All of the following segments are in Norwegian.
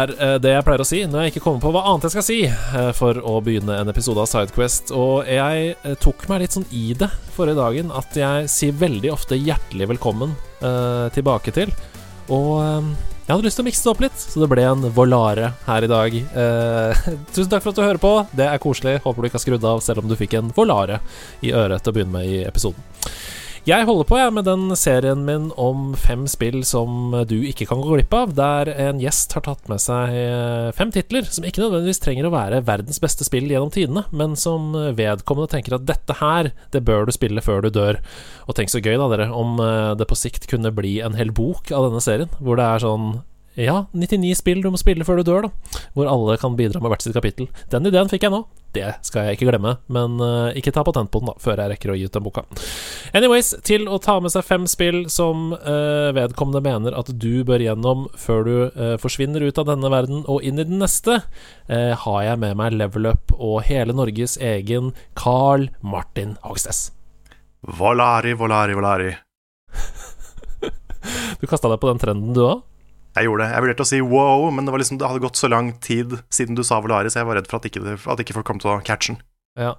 Er eh, det jeg pleier å si når jeg ikke kommer på hva annet jeg skal si eh, for å begynne en episode av Sidequest. Og jeg eh, tok meg litt sånn i det forrige dagen at jeg sier veldig ofte hjertelig velkommen eh, tilbake til. Og jeg hadde lyst til å mikse det opp litt, så det ble en volare her i dag. Eh, tusen takk for at du hører på. Det er koselig. Håper du ikke har skrudd av selv om du fikk en volare i øret til å begynne med i episoden. Jeg holder på jeg, med den serien min om fem spill som du ikke kan gå glipp av, der en gjest har tatt med seg eh, fem titler som ikke nødvendigvis trenger å være verdens beste spill gjennom tidene, men som vedkommende tenker at dette her, det bør du spille før du dør. Og tenk så gøy, da, dere, om eh, det på sikt kunne bli en hel bok av denne serien, hvor det er sånn ja, 99 spill du må spille før du dør, da. Hvor alle kan bidra med hvert sitt kapittel. Den ideen fikk jeg nå. Det skal jeg ikke glemme, men uh, ikke ta patent på den, da, før jeg rekker å gi ut den boka. Anyways, til å ta med seg fem spill som uh, vedkommende mener at du bør gjennom før du uh, forsvinner ut av denne verden og inn i den neste, har jeg med meg Level Up og hele Norges egen Carl Martin Hogstess. Volari, volari, volari. du kasta deg på den trenden, du òg? Jeg gjorde det. Jeg vurderte å si wow, men det, var liksom, det hadde gått så lang tid siden du sa Volari, så jeg var redd for at ikke, at ikke folk kom til å catche den. Ja.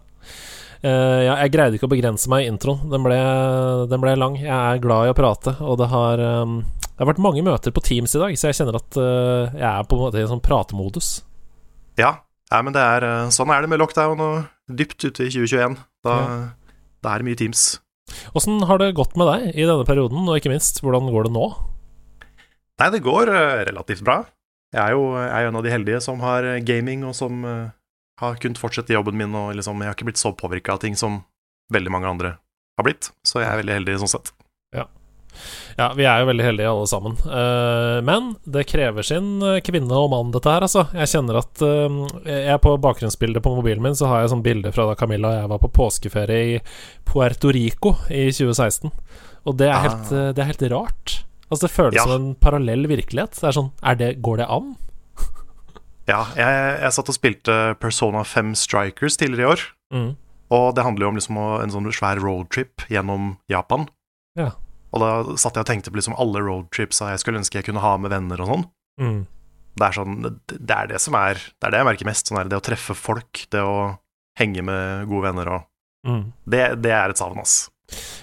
Uh, ja, jeg greide ikke å begrense meg i introen. Den ble, den ble, lang. Jeg er glad i å prate, og det har, um, det har vært mange møter på Teams i dag, så jeg kjenner at uh, jeg er på en måte i en sånn pratemodus. Ja, ja men det er, sånn er det med lockdown og dypt ute i 2021. Da, ja. Det er det mye Teams. Åssen har det gått med deg i denne perioden, og ikke minst, hvordan går det nå? Nei, det går uh, relativt bra. Jeg er jo jeg er en av de heldige som har gaming, og som uh, har kunnet fortsette jobben min. Og liksom, jeg har ikke blitt så påvirka av ting som veldig mange andre har blitt. Så jeg er veldig heldig sånn sett. Ja. ja vi er jo veldig heldige alle sammen. Men det krever sin kvinne og mann, dette her, altså. Jeg kjenner at jeg på bakgrunnsbildet på mobilen min så har jeg sånn bilde fra da Camilla og jeg var på påskeferie i Puerto Rico i 2016. Og det er ah. helt, det er helt rart. Altså Det føles ja. som en parallell virkelighet. Det er sånn, er det, Går det an? ja, jeg, jeg, satt og spilte Persona 5 Strikers tidligere i år. Mm. Og det handler jo om liksom en sånn svær roadtrip gjennom Japan. Ja. Og da satt jeg og tenkte på liksom alle roadtripsa jeg skulle ønske jeg kunne ha med venner og sånn. Mm. Det er sånn Det er det som er Det er det jeg merker mest. Sånn er det å treffe folk, det å henge med gode venner og mm. det, det, er et savn, ass.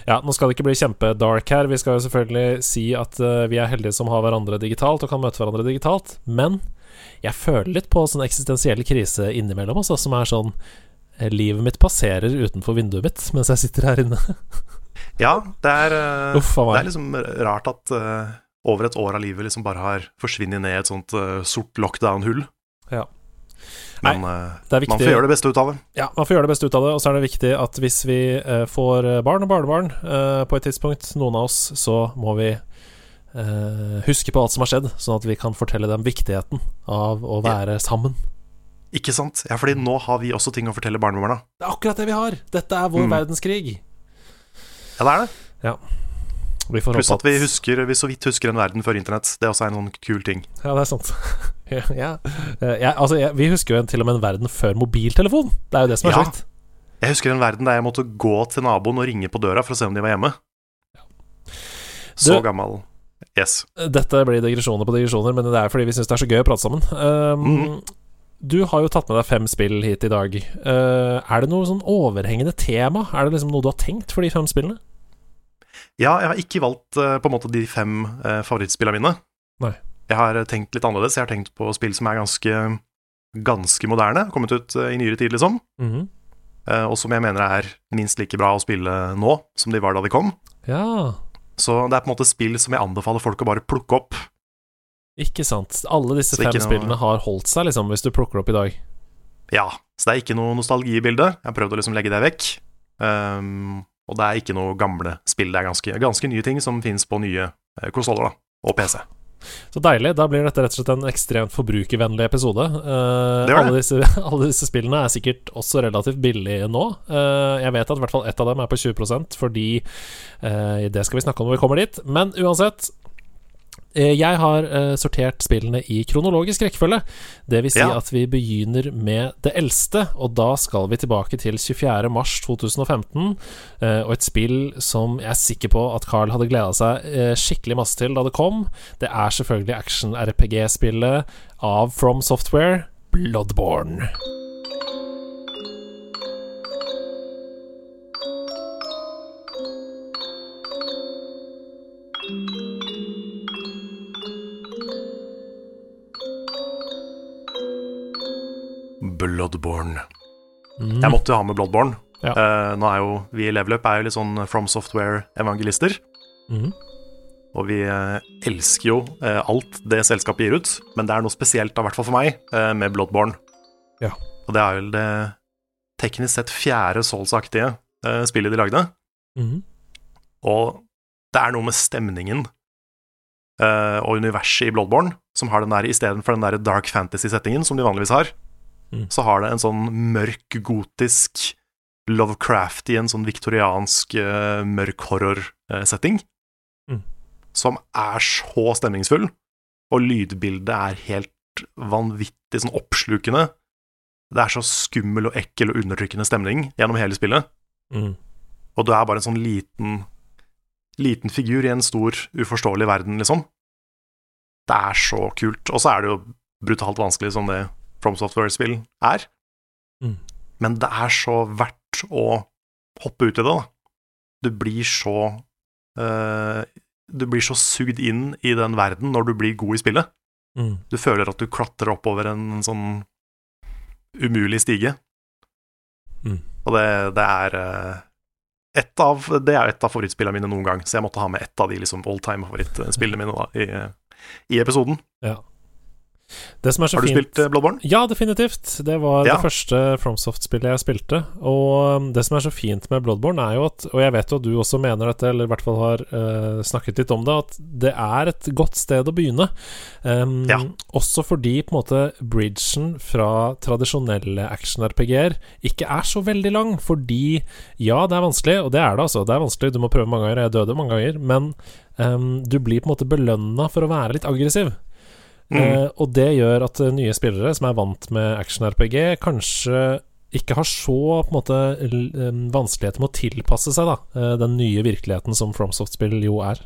Ja, nå skal det ikke bli kjempedark her. Vi skal jo selvfølgelig si at uh, vi er heldige som har hverandre digitalt og kan møte hverandre digitalt, men jeg føler litt på sånn eksistensiell krise innimellom, også, som er sånn eh, Livet mitt passerer utenfor vinduet mitt mens jeg sitter her inne. ja, det er, uh, Uff, det er liksom rart at uh, over et år av livet liksom bare har forsvunnet ned i et sånt sort lockdown-hull. Ja. Men Nei, eh, man får gjøre det beste ut av det. Ja, man får gjøre det beste ut av det. Og så er det viktig at hvis vi uh, får barn og barnebarn på et tidspunkt, noen av oss, så må vi huske på alt som har skjedd, sånn at vi kan fortelle dem viktigheten av å være sammen. Ikke sant? Ja, fordi nå har vi også ting å fortelle barnebarna. Det er akkurat det vi har! Dette er vår mm. verdenskrig. Ja, det er det. Ja. Pluss at vi, husker, vi så vidt husker en verden før internett. Det er også en sånn kul ting. Ja, det er sant. ja. Eh, ja, altså, ja, vi husker jo til og med en verden før mobiltelefon. Det er jo det som er sjukt. Jeg husker en verden der jeg måtte gå til naboen og ringe på døra for å se om de var hjemme. Så du, gammel. Yes. Dette blir digresjoner på digresjoner, men det er fordi vi syns det er så gøy å prate sammen. Um, mm. Du har jo tatt med deg fem spill hit i dag. Uh, er det noe sånn overhengende tema? Er det liksom noe du har tenkt for de fem spillene? Ja, jeg har ikke valgt uh, på en måte de fem uh, favorittspillene mine. Nei. Jeg har tenkt litt annerledes. Jeg har tenkt på spill som er ganske, ganske moderne. Kommet ut uh, i nyere tid, liksom. Mm -hmm. og som jeg mener er minst like bra å spille nå som de var da de kom. Ja. Så det er på en måte spill som jeg anbefaler folk å bare plukke opp. Ikke sant. Alle disse fem noe... spillene har holdt seg, liksom, hvis du plukker opp i dag. Ja. Så det er ikke noe nostalgi i bildet. Jeg har prøvd å liksom legge det vekk. Um, og det er ikke noe gamle spill. Det er ganske, ganske nye ting som finnes på nye eh, konsoller og PC. Så deilig. Da blir dette rett og slett en ekstremt forbrukervennlig episode. Uh, alle, disse, alle disse spillene er sikkert også relativt billige nå. Uh, jeg vet at i hvert fall ett av dem er på 20% fordi uh, Det skal vi snakke om når vi kommer dit. Men uansett, jeg har uh, sortert spillene i kronologisk rekkefølge. Det vil si Ja. at vi begynner med det eldste, og da skal vi tilbake til 24. mars 2015. eh, og et spill som jeg er sikker på at Carl hadde gleda seg eh, skikkelig masse til da det kom. Det er selvfølgelig action-RPG-spillet av From Software, Bloodborne. Bloodborne. Mm. Jeg måtte jo ha med Bloodborne. Ja. Uh, nå er jo vi i Level Up er jo litt sånn From Software-evangelister. Mm. Og vi uh, elsker jo uh, alt det selskapet gir ut, men det er noe spesielt, i hvert fall for meg, med Bloodborne. Ja. Og det er vel det teknisk sett fjerde Souls-aktige spillet de lagde. Mm. Og det er noe med stemningen og universet i Bloodborne som har den der istedenfor den der dark fantasy-settingen som de vanligvis har, Mm. så har det en sånn mørk, gotisk, Lovecrafty, en sånn viktoriansk, uh, mørk horror-setting, Mm. som er så stemningsfull, og lydbildet er helt vanvittig sånn oppslukende. Det er så skummel og ekkel og undertrykkende stemning gjennom hele spillet. Mm. Og du er bare en sånn liten Liten figur i en stor, uforståelig verden, liksom. Det er så kult. Og så er det jo brutalt vanskelig som det From Software-spill er. Mm. Men det er så verdt å hoppe ut i det, da. Du blir så uh, Du blir så sugd inn i den verden når du blir god i spillet. Mm. Du føler at du klatrer oppover en sånn umulig stige. Mm. Og det, det er uh, et av, Det er et av favorittspillene mine noen gang, så jeg måtte ha med ett av de liksom all time favorittspillene mine da, i, i episoden. Ja. Det som er så Har du fint spilt eh, Bloodborne? Ja, definitivt. Det var Ja. det første FromSoft-spillet jeg spilte. Og um, det som er så fint med Bloodborne, er jo at Og jeg vet jo at du også mener dette, eller i hvert fall har uh, snakket litt om det, at det er et godt sted å begynne. Um, Ja. Også fordi på en måte bridgen fra tradisjonelle action-RPG-er ikke er så veldig lang. Fordi ja, det er vanskelig, og det er det altså. Det er vanskelig, du må prøve mange ganger. Jeg døde mange ganger. Men um, du blir på en måte belønna for å være litt aggressiv. Mm. Eh, og det gjør at eh, nye spillere som er vant med action-RPG, kanskje ikke har så på en måte vanskeligheter med å tilpasse seg da eh, den nye virkeligheten som FromSoft-spill jo er.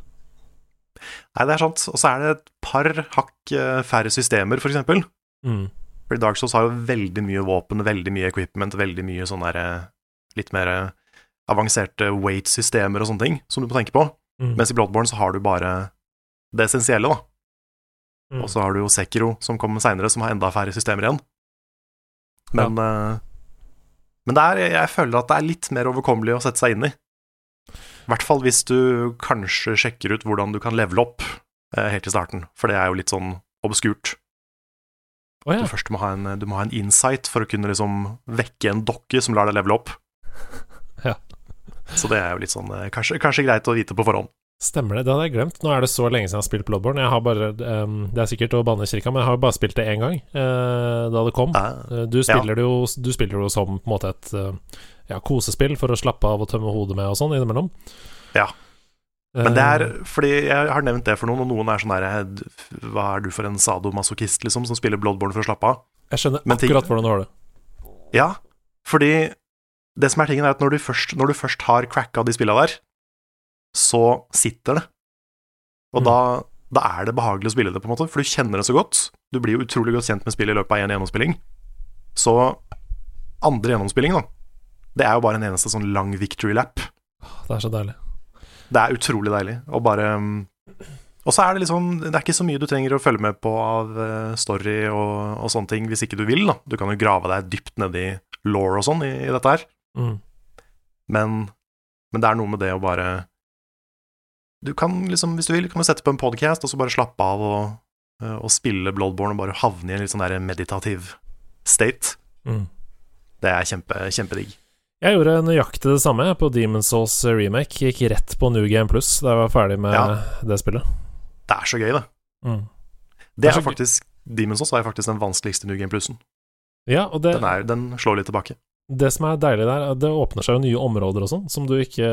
Nei, det er sant. Og så er det et par hakk færre systemer, for eksempel. Mm. Fordi Dark Souls har jo veldig mye våpen, veldig mye equipment, veldig mye sånn der eh, litt mer avanserte weight-systemer og sånne ting som du må tenke på. Mm. Mens i Bloodborne så har du bare det essensielle, da. Mm. Og så har du jo Sekiro, som kommer seinere, som har enda færre systemer igjen. Men, eh, men er, jeg føler at det er litt mer overkommelig å sette seg inn i. I hvert fall hvis du kanskje sjekker ut hvordan du kan levele opp eh, helt i starten, for det er jo litt sånn obskurt. Oh, ja. Du først må ha en, du må ha en insight for å kunne liksom vekke en dokke som lar deg levele opp. Ja. Så det er jo litt sånn eh, kanskje, kanskje greit å vite på forhånd. Stemmer det, det hadde jeg glemt. Nå er det så lenge siden jeg har spilt Bloodborne. Jeg har bare, um, det er sikkert å banne kirka, men jeg har bare spilt det én gang, uh, da det kom. Eh, Eh, Du spiller det jo Du spiller det jo som på en måte et uh, ja, kosespill for å slappe av og tømme hodet med og sånn innimellom. Ja. Men det er fordi jeg har nevnt det for noen, og noen er sånn der Hva er du for en sadomasochist, liksom, som spiller Bloodborne for å slappe av? Jeg skjønner men ting- akkurat hvordan du har det. Ja, fordi det som er tingen, er at når du først, når du først har cracka de spilla der, så sitter det. Og Mm. da, da er det behagelig å spille det, på en måte, for du kjenner det så godt. Du blir jo utrolig godt kjent med spillet i løpet av én gjennomspilling. Så andre gjennomspilling, da, det er jo bare en eneste sånn lang victory lap. Det er så deilig. Det er utrolig deilig. Og bare mm, Og så er det liksom Det er ikke så mye du trenger å følge med på av eh, story og, og sånne ting hvis ikke du vil, da. Du kan jo grave deg dypt nedi law og sånn i, i dette her. Mm. Men, men det er noe med det å bare Du kan liksom, hvis du vil, kan du sette på en podcast og så bare slappe av og, eh, og spille Bloodborne og bare havne i en litt sånn der meditativ state. Mm. Det er kjempe, kjempedigg. Jeg gjorde nøyaktig det samme på Demon's Souls remake. Gikk rett på New Game Plus da jeg var ferdig med Ja. det spillet. Det er så gøy, det. Mm. Det er er faktisk Demon's Souls er faktisk den vanskeligste New Game Plussen. Ja, det, Den, er- den slår litt tilbake. Det som er deilig der, er det åpner seg jo nye områder og sånn, som du ikke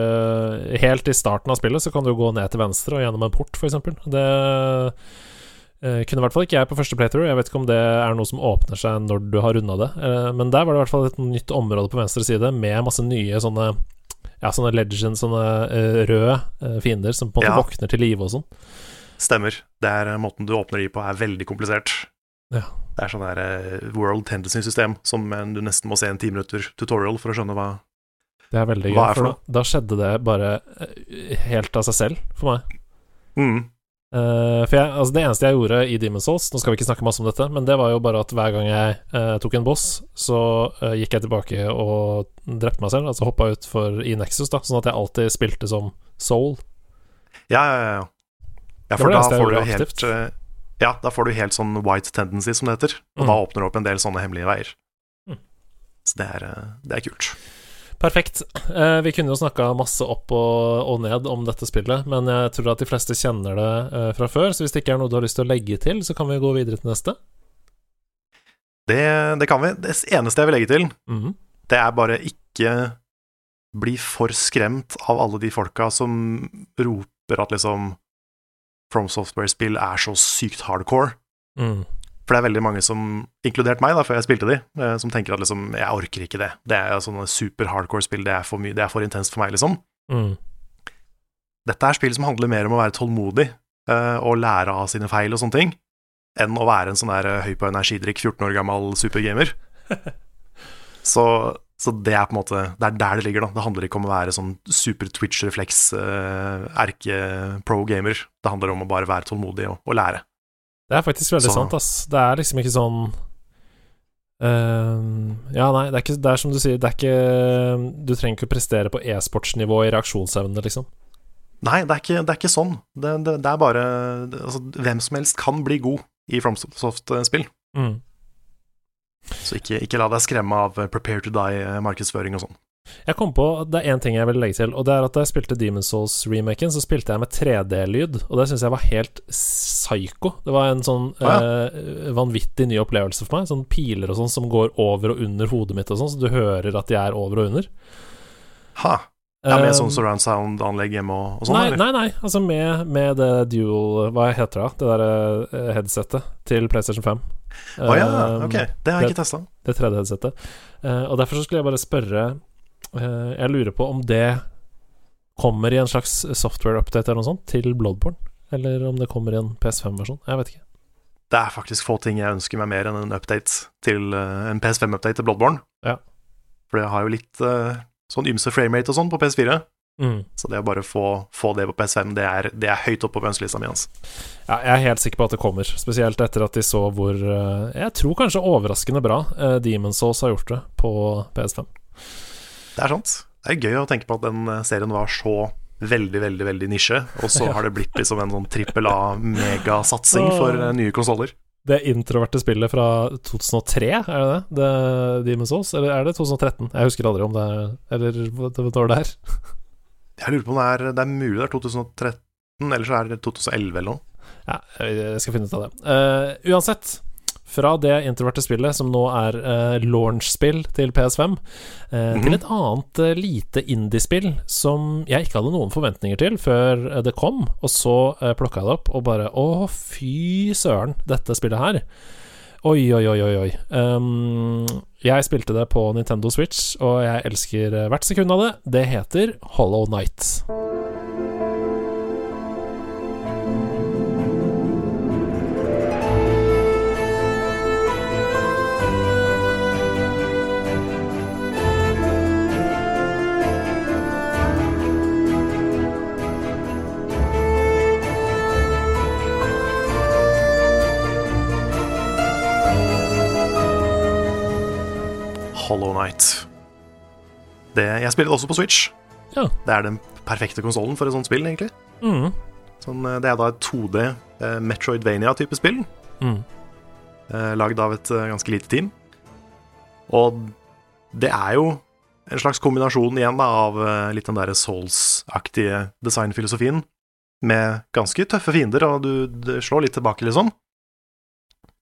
Helt i starten av spillet så kan du gå ned til venstre og gjennom en port, eksempel. Det eh, kunne i hvert fall ikke jeg på første playthrough. Jeg vet ikke om det er noe som åpner seg når du har runda det, eh, men der var det i hvert fall et nytt område på venstre side med masse nye sånne ja, sånne legends, sånne eh, røde eh, fiender som på en måte Ja. våkner til live og sånn. Stemmer. Det er eh, Måten du åpner de på, er veldig komplisert. Ja. Det er sånn der eh, world tendency-system som du nesten må se en ti minutter tutorial for å skjønne hva Det er veldig gøy, for for da, skjedde det bare eh, helt av seg selv for meg. mm. Uh, for jeg, altså Det eneste jeg gjorde i Demon's Souls Nå skal vi ikke snakke masse om dette, men det var jo bare at hver gang jeg uh, tok en boss, så uh, gikk jeg tilbake og drepte meg selv, altså hoppa ut for, i Nexus, da, sånn at jeg alltid spilte som Soul. Ja, ja, ja. ja. For det da får du jo helt aktivt. Ja, da får du helt sånn white tendency, som det heter. Og Mm. da åpner det opp en del sånne hemmelige veier. Mm. Så det er, eh, det er kult. Perfekt. Eh, vi kunne jo snakka masse opp og, og ned om dette spillet, men jeg tror at de fleste kjenner det eh, fra før, så hvis det ikke er noe du har lyst til å legge til, så kan vi gå videre til neste. Det, det kan vi. Det eneste jeg vil legge til, mm. det er bare ikke bli for skremt av alle de folka som roper at liksom From Software-spill er så sykt hardcore. Mm. For det er veldig mange som, inkludert meg da, før jeg spilte de, eh, som tenker at liksom Jeg orker ikke det. Det er sånne super hardcore spill, det er for mye, det er for intenst for meg, liksom. Mm. Dette er spill som handler mer om å være tålmodig uh, og lære av sine feil og sånne ting, enn å være en sånn der eh, høy på energidrikk, 14 år gammel supergamer. så, så det er på en måte Det er der det ligger, da. Det handler ikke om å være sånn super Twitch-refleks, uh, erke-pro-gamer. Det handler om å bare være tålmodig og, og lære. Det er faktisk veldig Så- sant, ass. Det er liksom ikke sånn Uh, Ja, nei, det er, ikke, det er som du sier, det er ikke Du trenger ikke å prestere på e-sportsnivå i reaksjonsevne, liksom. Nei, det er ikke, det er ikke sånn. Det, det, er bare altså, Hvem som helst kan bli god i FromSoft-spill. Mm. Så ikke, ikke la deg skremme av eh, Prepare to Die-markedsføring og sånn. Jeg kom på det er én ting jeg vil legge til, og det er at da jeg spilte Demon's Souls-remaken, så spilte jeg med 3D-lyd, og det syns jeg var helt psycho. Det var en sånn Å, eh, vanvittig ny opplevelse for meg. Sånn piler og sånn som går over og under hodet mitt og sånn, så du hører at de er over og under. Ha! Ja, Med Eh, sånn surround sound-anlegg hjemme og, og sånn? Nei, eller? nei, nei, altså med, med det dual Hva heter det? Det derre eh, headsetet til PlayStation 5. Å ja, Eh, ok. Det har jeg ikke testa. Det tredje headsetet. Eh, og derfor så skulle jeg bare spørre eh, Jeg lurer på om det kommer i en slags software-update eller noe sånt til Bloodborne? Eller om det kommer i en PS5-versjon? Jeg vet ikke. Det er faktisk få ting jeg ønsker meg mer enn en update til en PS5-update til Bloodborne. Ja. For det har jo litt sånn ymse framerate og sånn på PS4. Mm. Så det å bare få, få det på PS5, det er, det er høyt oppe på ønskelista mi. Altså. Ja, jeg er helt sikker på at det kommer, spesielt etter at de så hvor eh, Jeg tror kanskje overraskende bra uh, Demon's Souls har gjort det på PS5. Det er sant. Det er gøy å tenke på at den eh, serien var så veldig, veldig veldig nisje, og så har det blitt liksom en sånn trippel A-megasatsing for eh, nye konsoller. Det introverte spillet fra 2003, er det det? det Demon's Souls? Eller er det 2013? Jeg husker aldri om det er Eller hva det er. Jeg lurer på om det er, det er mulig det er 2013, eller så er det 2011 eller noe. Ja, jeg skal finne ut av det. Uh, uansett, fra det introverte spillet, som nå er uh, launch-spill til PS5, eh, -hmm. til et annet eh, lite indie-spill som jeg ikke hadde noen forventninger til før eh, det kom, og så uh, plukka jeg det opp og bare Å, fy søren, dette spillet her. Oi, oi, oi, oi. oi. Um, jeg spilte det på Nintendo Switch, og jeg elsker eh, hvert sekund av det. Det heter Hollow Night. Hollow Night. Det, jeg spiller det også på Switch. Ja. Det er den perfekte konsollen for et sånt spill, egentlig. Mm. Sånn, eh, det er da et 2D eh, Metroidvania-type spill, Mm. eh, lagd av et eh, ganske lite team. Og det er jo en slags kombinasjon igjen da, av eh, litt den derre Souls-aktige designfilosofien, med ganske tøffe fiender, og du, du slår litt tilbake, liksom.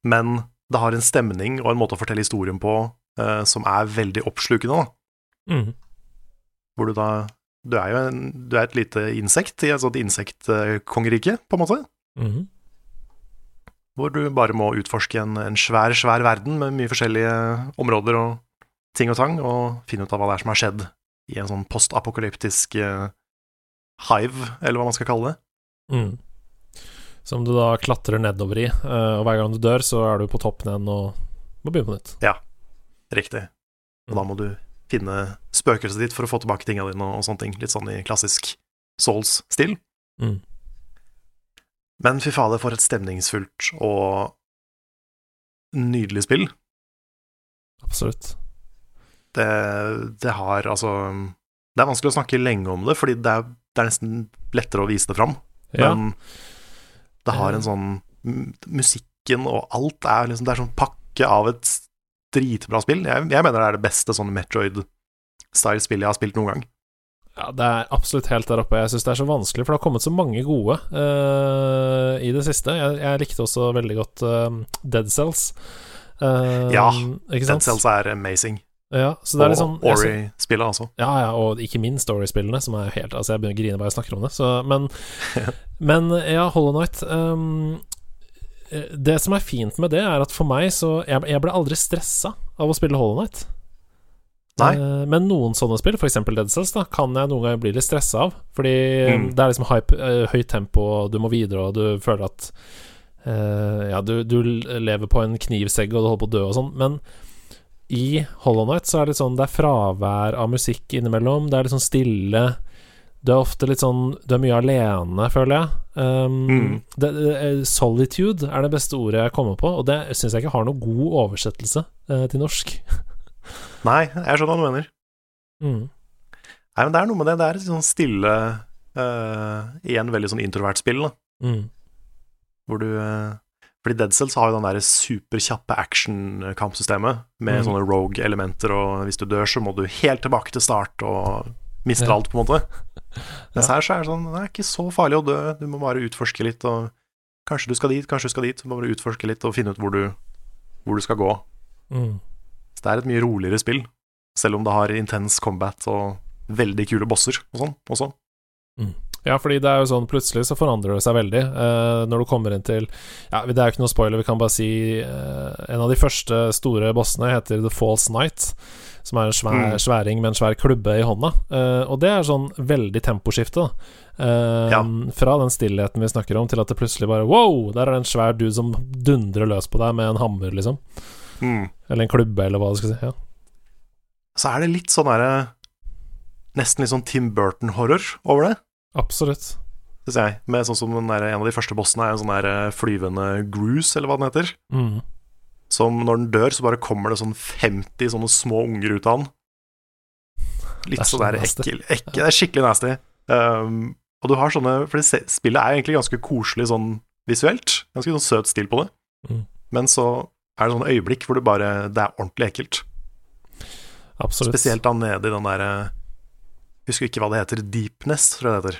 Men det har en stemning og en måte å fortelle historien på eh, som er veldig oppslukende, da. Mm. Hvor du da Du er jo en, du er et lite insekt i et sånt insektkongerike, på en måte. Mm. Hvor du bare må utforske en, en svær, svær verden med mye forskjellige områder og ting og tang, og finne ut av hva det er som har skjedd i en sånn postapokalyptisk uh, hive, eller hva man skal kalle det. Mm. Som du da klatrer nedover i, eh, og hver gang du dør, så er du på toppen igjen og må begynne på nytt. Riktig. Og da må du finne spøkelset ditt for å få tilbake tingene dine og, sånne ting. Litt sånn i klassisk Souls-stil. Mm. Men fy fader, for et stemningsfullt og nydelig spill. Absolutt. Det, det har altså Det er vanskelig å snakke lenge om det, fordi det er, det er nesten lettere å vise det fram. Ja. Men det har en sånn Musikken og alt er liksom Det er sånn pakke av et dritbra spill. Jeg, jeg mener det er det beste sånn Metroid-style-spillet jeg har spilt noen gang. Ja, det er absolutt helt der oppe. Jeg syns det er så vanskelig, for det har kommet så mange gode uh, i det siste. Jeg, jeg likte også veldig godt uh, Dead Cells. Uh, Ja, Dead? Cells er amazing. Ja, så det er og jeg Ori-spillet, altså. Ja, ja, og ikke minst Ori-spillene, som er helt Altså, jeg begynner å grine bare jeg snakker om det. Så, men, men ja, Hollow Knight um, eh, Det som er fint med det, er at for meg så Jeg, jeg ble aldri stressa av å spille Hollow Knight. Nei. Eh, men noen sånne spill, f.eks. Dead Cells, da, kan jeg noen ganger bli litt stressa av. Fordi Mm. det er liksom hype, eh, høyt tempo, og du må videre, og du føler at uh, Ja, du, du lever på en knivsegg, og du holder på å dø og sånn. Men i Hollow Knight så er det litt sånn Det er fravær av musikk innimellom. Det er litt sånn stille. Du er ofte litt sånn Du er mye alene, føler jeg. Um, Mm. det, det, solitude er det beste ordet jeg kommer på, og det syns jeg ikke har noen god oversettelse uh, til norsk. Nei, jeg skjønner hva du mener. Mm. Nei, men det er noe med det. Det er et sånn stille uh, Igjen veldig sånn introvert spill, da. Mm. Hvor du uh, Fordi Dead Cells har jo den der superkjappe action-kampsystemet med Mhm. sånne rogue-elementer, og hvis du dør, så må du helt tilbake til start og mister Ja. alt, på en måte. Mens her så er det sånn Det er ikke så farlig å dø, du må bare utforske litt, og kanskje du skal dit, kanskje du skal dit. Du må bare utforske litt og finne ut hvor du, hvor du skal gå. Mm. Så det er et mye roligere spill, selv om det har intens combat og veldig kule bosser og sånn også. Ja, fordi det er jo sånn plutselig så forandrer det seg veldig eh, når du kommer inn til Ja, det er jo ikke noe spoiler, vi kan bare si eh, En av de første store bossene heter The False Night, som er en svær, Mm. sværing med en svær klubbe i hånda. Uh, og det er sånn veldig temposkifte, da. Uh, Ja. Fra den stillheten vi snakker om, til at det plutselig bare Wow! Der er det en svær dude som dundrer løs på deg med en hammer, liksom. Mm. Eller en klubbe, eller hva du skal si. Ja. Så er det litt sånn derre Nesten litt sånn Tim Burton-horror over det. Absolutt. Syns jeg. Med sånn som der, En av de første bossene er en sånn der eh, flyvende Groose, eller hva den heter. Mm. Som når den dør, så bare kommer det sånn 50 sånne små unger ut av den. Litt så sånn der ekkel, ekkel Det er skikkelig nasty. Um, og du har sånne For spillet er egentlig ganske koselig sånn visuelt. Ganske sånn søt stil på det. Mm. Men så er det sånne øyeblikk hvor det bare Det er ordentlig ekkelt. Absolutt. Spesielt da nede i den derre Husker ikke hva det heter. Deepness, tror jeg det heter.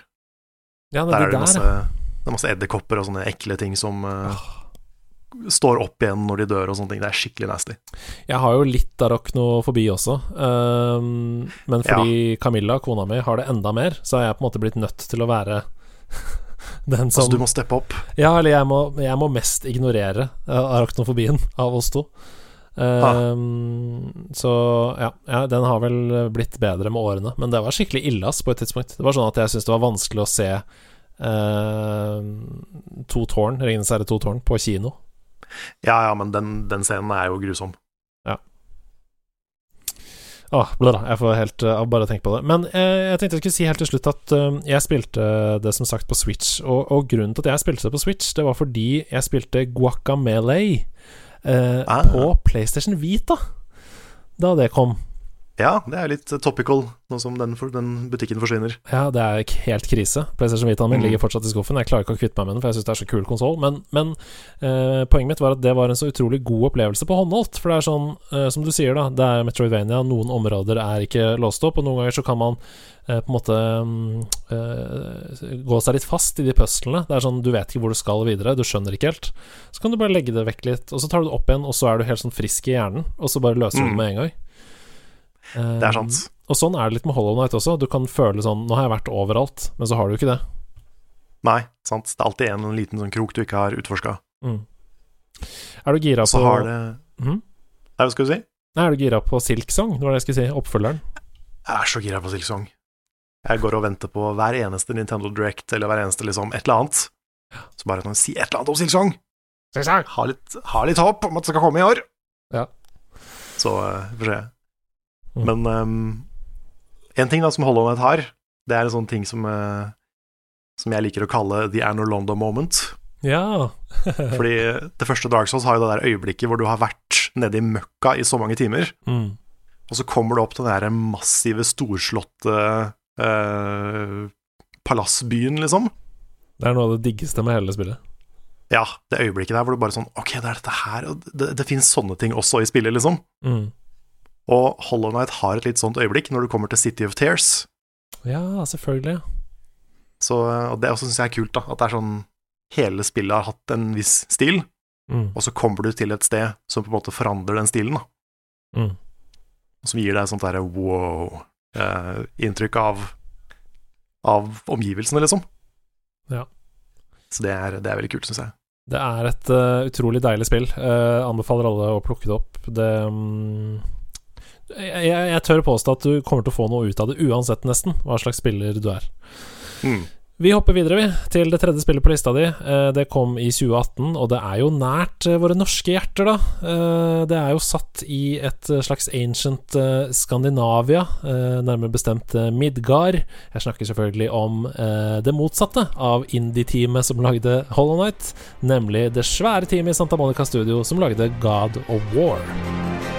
Ja, det Der er det der. masse, det er masse edderkopper og sånne ekle ting som eh, står opp igjen når de dør og sånne ting. Det er skikkelig nasty. Jeg har jo litt arachnofobi også, um, men fordi Camilla, kona mi, har det enda mer, så har jeg på en måte blitt nødt til å være den som Altså, du må steppe opp. Ja, eller jeg må, jeg må mest ignorere uh, arachnofobien av oss to. Um, Så ja, ja, den har vel blitt bedre med årene, men det var skikkelig ille på et tidspunkt. Det var sånn at jeg syntes det var vanskelig å se uh, To tårn, Ringenes herre to tårn, på kino. Ja, ja, men den, den scenen er jo grusom. Ja. Åh, da, jeg får helt uh, bare tenke på det. Men eh, jeg tenkte jeg skulle si helt til slutt at uh, jeg spilte det som sagt på Switch. Og, og grunnen til at jeg spilte det på Switch, det var fordi jeg spilte Guacamele uh, Ah. på PlayStation Vita da det kom. Ja, det er litt topical, nå som den, den butikken forsvinner. Ja, det er helt krise. PlayStation Vitaen min Mm. ligger fortsatt i skuffen. Jeg klarer ikke å kvitte meg med den, for jeg syns det er så kul konsoll. Men, men eh, poenget mitt var at det var en så utrolig god opplevelse på håndholdt. For det er sånn, eh, som du sier, da, det er Metroidvania. Noen områder er ikke låst opp, og noen ganger så kan man eh, på en måte mm, eh, gå seg litt fast i de puslene. Det er sånn, du vet ikke hvor du skal videre, du skjønner ikke helt. Så kan du bare legge det vekk litt, og så tar du det opp igjen, og så er du helt sånn frisk i hjernen, og så bare løser du det Mm. med en gang. Det er sant. Um, Og sånn er det litt med Hollow Knight også. Du kan føle sånn Nå har jeg vært overalt, men så har du ikke det. Nei, sant. Det er alltid en liten sånn krok du ikke har utforska. Mm. Er du gira Så på har det Mhm. Nei, hva skal du si? Nei, Er du gira på Silksong? Det var det jeg skulle si. Oppfølgeren. Jeg er så gira på Silksong. Jeg går og venter på hver eneste Nintendo Direct eller hver eneste liksom et eller annet. Så bare kan si et eller annet om Silksong. Ha litt, ha litt håp om at det skal komme i år. Ja. Så får får se. Mm. Men um, en ting da som Hollow Knight har, det er en sånn ting som uh, Som jeg liker å kalle the Anno Londo moment. Ja. Fordi det første Dark Souls har jo det der øyeblikket hvor du har vært nede i møkka i så mange timer. mm. Og så kommer du opp til den der massive, storslåtte uh, palassbyen, liksom. Det er noe av det diggeste med hele spillet. Ja, det øyeblikket der hvor du bare sånn Ok, det er dette her, og det, det finnes sånne ting også i spillet, liksom. Mm. Og Hollow Knight har et litt sånt øyeblikk når du kommer til City of Tears. Ja, selvfølgelig. Så, og det syns jeg er kult, da. At det er sånn Hele spillet har hatt en viss stil, Mm. og så kommer du til et sted som på en måte forandrer den stilen, da. Mm. Som gir deg et sånt derre wow-inntrykk av Av omgivelsene, liksom. Ja. Så det er, det er veldig kult, syns jeg. Det er et uh, utrolig deilig spill. Uh, anbefaler alle å plukke det opp. Det mm, jeg, jeg, tør påstå at du kommer til å få noe ut av det uansett, nesten, hva slags spiller du er. Mm. Vi hopper videre, vi, til det tredje spillet på lista di. Eh, Det kom i 2018, og det er jo nært eh, våre norske hjerter, da. Eh, Det er jo satt i et slags ancient Skandinavia, nærmere bestemt Midgard. Jeg snakker selvfølgelig om det motsatte av indie-teamet som lagde Hollow Knight, nemlig det svære teamet i Santa Monica Studio som lagde God of War.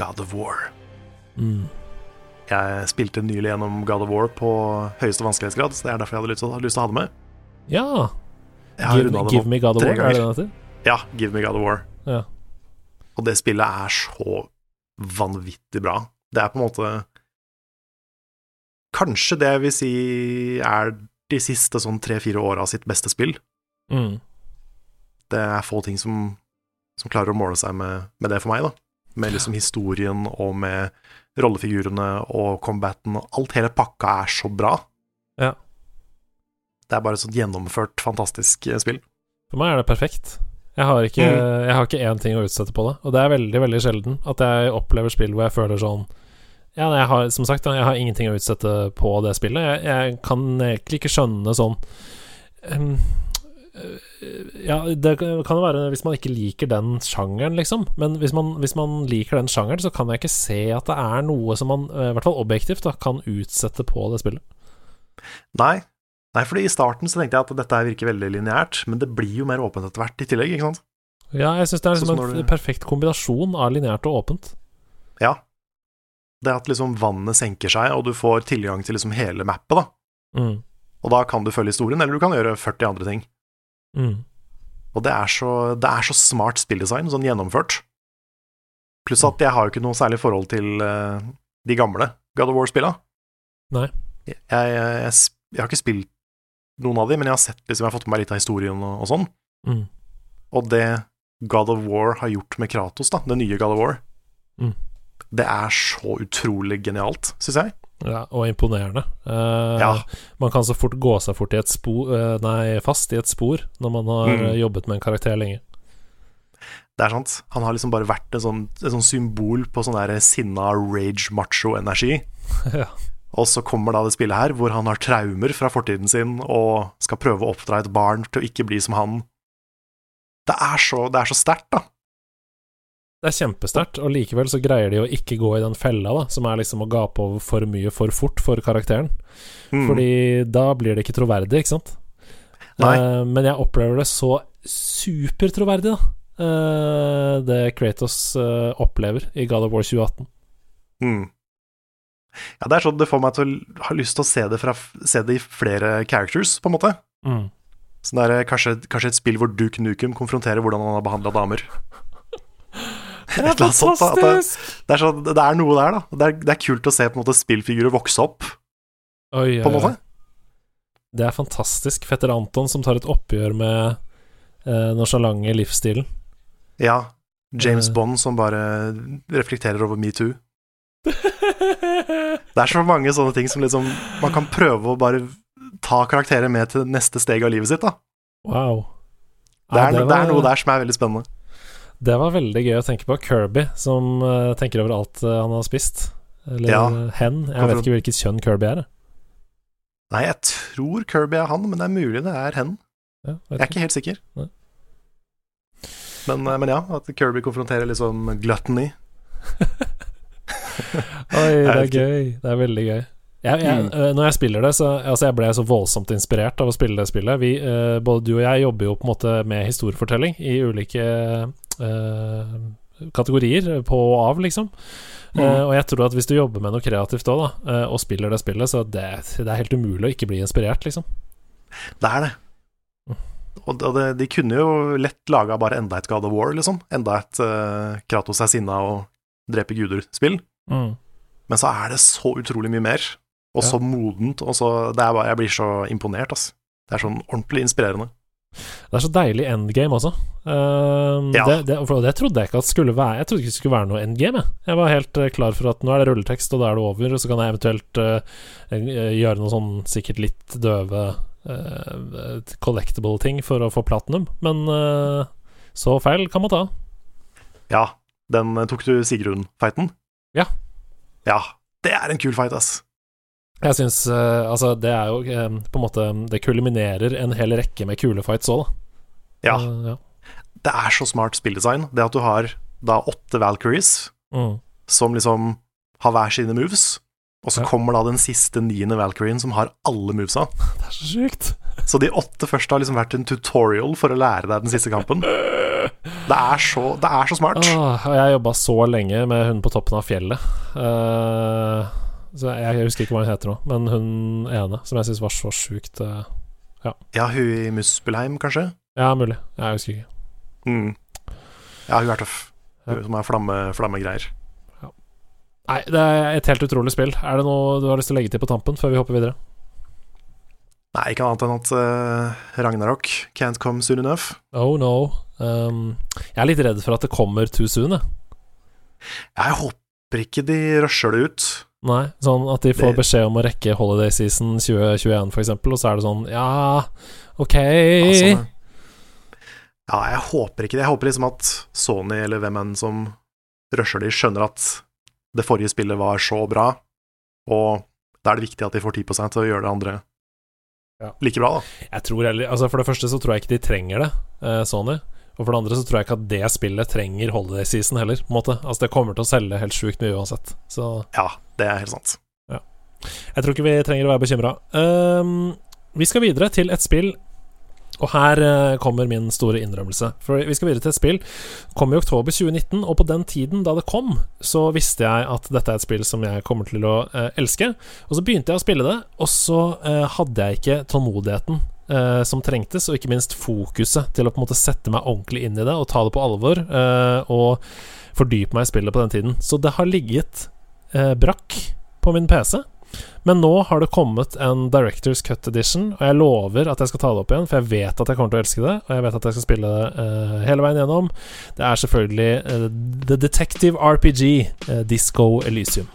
God of War. Mm. Jeg spilte nylig gjennom God of War på høyeste vanskelighetsgrad, så det er derfor jeg hadde lyst til, lyst til å ha det med. Ja. Give, det give me God of War, er det den heter? Ja, Give me God of War. Ja. Og det spillet er så vanvittig bra. Det er på en måte Kanskje det jeg vil si er de siste sånn tre-fire åra sitt beste spill. Mm. Det er få ting som, som klarer å måle seg med, med det for meg, da. Med liksom historien og med rollefigurene og combaten og alt. Hele pakka er så bra. Ja. Det er bare et sånt gjennomført, fantastisk eh, spill. For meg er det perfekt. Jeg har ikke Mm. Jeg har ikke én ting å utsette på det. Og det er veldig veldig sjelden at jeg opplever spill hvor jeg føler sånn Ja, jeg har, som sagt, jeg har ingenting å utsette på det spillet. Jeg, jeg kan egentlig ikke skjønne sånn ehm, øh, Ja, det kan jo være hvis man ikke liker den sjangeren, liksom. Men hvis man, hvis man liker den sjangeren, så kan jeg ikke se at det er noe som man, øh, i hvert fall objektivt, da, kan utsette på det spillet. Nei. Nei, fordi i starten så tenkte jeg at dette virker veldig lineært, men det blir jo mer åpent etter hvert i tillegg, ikke sant? Ja, jeg syns det er liksom en du- perfekt kombinasjon av lineært og åpent. Ja. Det at liksom vannet senker seg, og du får tilgang til liksom hele mappet, da. Mm. Og da kan du følge historien, eller du kan gjøre 40 andre ting. Mm. Og det er så, det er så smart spilldesign, sånn gjennomført. Pluss at jeg har jo ikke noe særlig forhold til uh, de gamle God of War-spilla. Jeg, jeg, jeg, jeg har ikke spilt noen av de, men jeg har sett liksom, jeg har fått med meg litt av historien og, og sånn. Mm. Og det God of War har gjort med Kratos, da, det nye God of War, Mm. det er så utrolig genialt, syns jeg. Ja, og imponerende. Uh, Ja. Man kan så fort gå seg fort i et spor uh, Nei, fast i et spor når man har Mm. eh, jobbet med en karakter lenge. Det er sant. Han har liksom bare vært en sånn, et sånn symbol på sånn der sinna rage macho-energi. ja. Og så kommer da det spillet her, hvor han har traumer fra fortiden sin og skal prøve å oppdra et barn til å ikke bli som han. Det er så, det er så sterkt, da. Det er kjempesterkt, og likevel så greier de å ikke gå i den fella, da, som er liksom å gape over for mye for fort for karakteren. Mm. Fordi da blir det ikke troverdig, ikke sant? Eh, men jeg opplever det så supertroverdig, da. Uh, det Kratos uh, opplever i God of War 2018. Mm. Ja, det er sånn det får meg til å ha lyst til å se det, fra, se det i flere characters, på en måte. Mm. Sånn der, kanskje, kanskje et spill hvor Duke Nukem konfronterer hvordan han har behandla damer. Det er fantastisk! det, det, er sånn, det er noe der, da. Det er, det er kult å se på en måte spillfigurer vokse opp, Oi, på en måte. Det er fantastisk. Fetter Anton som tar et oppgjør med eh, nonchalante livsstilen. Ja. James uh, Bond som bare reflekterer over metoo. Det er så mange sånne ting som liksom Man kan prøve å bare ta karakterer med til neste steg av livet sitt, da. Wow. Det er, det var- er noe der som er veldig spennende. Det var veldig gøy å tenke på. Kirby, som uh, tenker over alt uh, han har spist. Eller Ja. eh, hen. Jeg vet ikke hvilket kjønn Kirby er. Nei, jeg tror Kirby er han, men det er mulig det er hen. Ja, Jeg er ikke. helt sikker. Men, men ja, at Kirby konfronterer liksom gluttony. Oi, det er gøy. Det er veldig gøy. Jeg, jeg, Mm. Når jeg spiller det, så altså jeg ble så voldsomt inspirert av å spille det spillet. Vi, både du og jeg jobber jo på en måte med historiefortelling i ulike kategorier, på og av, liksom. Mm. Uh, og jeg tror at hvis du jobber med noe kreativt òg, da, eh, og spiller det spillet, så det, det er helt umulig å ikke bli inspirert, liksom. Det er det. Mm. Og og det, de kunne jo lett laga bare enda et God of War, liksom. Enda et uh, Kratos er sinna og dreper guder-spill. Mm. Men så er det så utrolig mye mer, og Ja. så modent, og så er bare, Jeg blir så imponert, altså. Det er sånn ordentlig inspirerende. Det er så deilig endgame også. Eh, Ja. det, det, det trodde jeg ikke at skulle være Jeg trodde ikke det skulle være noe endgame. Jeg, jeg var helt eh, klar for at nå er det rulletekst, og da er det over, og så kan jeg eventuelt uh, gjøre noe sånn sikkert litt døve uh, collectable-ting for å få platinum, men uh, så feil kan man ta. Ja, den tok du Sigrun-fighten? Ja. Ja, det er en kul fight, ass. Jeg syns uh, Altså, det er jo eh, på en måte Det kulminerer en hel rekke med kule fights òg, da. Ja, Uh, ja. det er så smart spilldesign. Det at du har da åtte Valkyries Mm. som liksom har hver sine moves, og så Ja. kommer da den siste niende Valkyrien som har alle movesa. Det er så sjukt. Så de åtte første har liksom vært en tutorial for å lære deg den siste kampen. Det er så, det er så smart. Åh, jeg jobba så lenge med hun på toppen av fjellet. Eh, så jeg, jeg husker ikke hva hun heter nå, men hun ene som jeg syns var så sjukt ja. Ja, hun i Muspelheim, kanskje? Ja, mulig. Jeg husker ikke. Mm. Ja, hun er tøff. Ja. Hun som har flamme, flammegreier. Nei, det er et helt utrolig spill. Er det noe du har lyst til å legge til på tampen før vi hopper videre? Nei, ikke annet enn at uh, Ragnarok can't come soon enough. Oh no. Um, jeg er litt redd for at det kommer too soon, jeg. Jeg håper ikke de rusher det ut. Nei, sånn at de får beskjed om å rekke holiday season 2021, for eksempel, og så er det sånn Ja, ok Altså, ja, jeg håper ikke det. Jeg håper liksom at Sony, eller hvem enn som rusher de, skjønner at det forrige spillet var så bra, og da er det viktig at de får 10 til å gjøre det andre Ja. like bra, da. Jeg tror heller Altså For det første så tror jeg ikke de trenger det, eh, Sony. Og for det andre så tror jeg ikke at det spillet trenger holiday season heller. På en måte Altså Det kommer til å selge helt sjukt mye uansett. Så Ja, det er helt sant. jeg tror ikke vi trenger å være bekymra. vi skal videre til et spill, og her eh, kommer min store innrømmelse. For vi skal videre til et spill kom i oktober 2019, og på den tiden da det kom, så visste jeg at dette er et spill som jeg kommer til å eh, elske. Og så begynte jeg å spille det, og så eh, hadde jeg ikke tålmodigheten eh, som trengtes, og ikke minst fokuset til å på en måte sette meg ordentlig inn i det og ta det på alvor, eh, og fordype meg i spillet på den tiden. Så det har ligget eh, brakk på min PC. Men nå har det kommet en Directors Cut Edition, og jeg lover at jeg skal ta det opp igjen, for jeg vet at jeg kommer til å elske det, og jeg vet at jeg skal spille det uh, hele veien gjennom. Det er selvfølgelig uh, The Detective RPG, uh, Disco Elysium.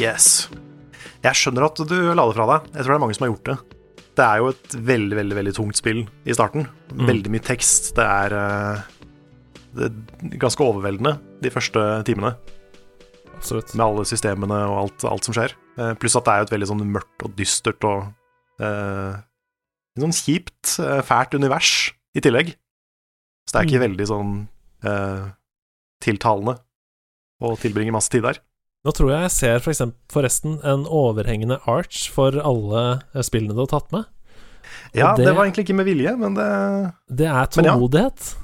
Yes. Jeg skjønner at du la det fra deg. Jeg tror det er mange som har gjort det. det er jo et veldig, veldig veldig tungt spill i starten. Mm. Veldig mye tekst. Det er, eh, det er ganske overveldende de første timene, Absolutt. med alle systemene og alt, alt som skjer. Eh, Pluss at det er jo et veldig sånn mørkt og dystert og eh, sånn kjipt, eh, fælt univers i tillegg. Så det er ikke Mm. veldig sånn eh, tiltalende å tilbringe masse tid der. Nå tror jeg jeg ser for eksempel, forresten en overhengende arch for alle eh, spillene du har tatt med. Ja, det, det- var egentlig ikke med vilje, men det Det er tålmodighet.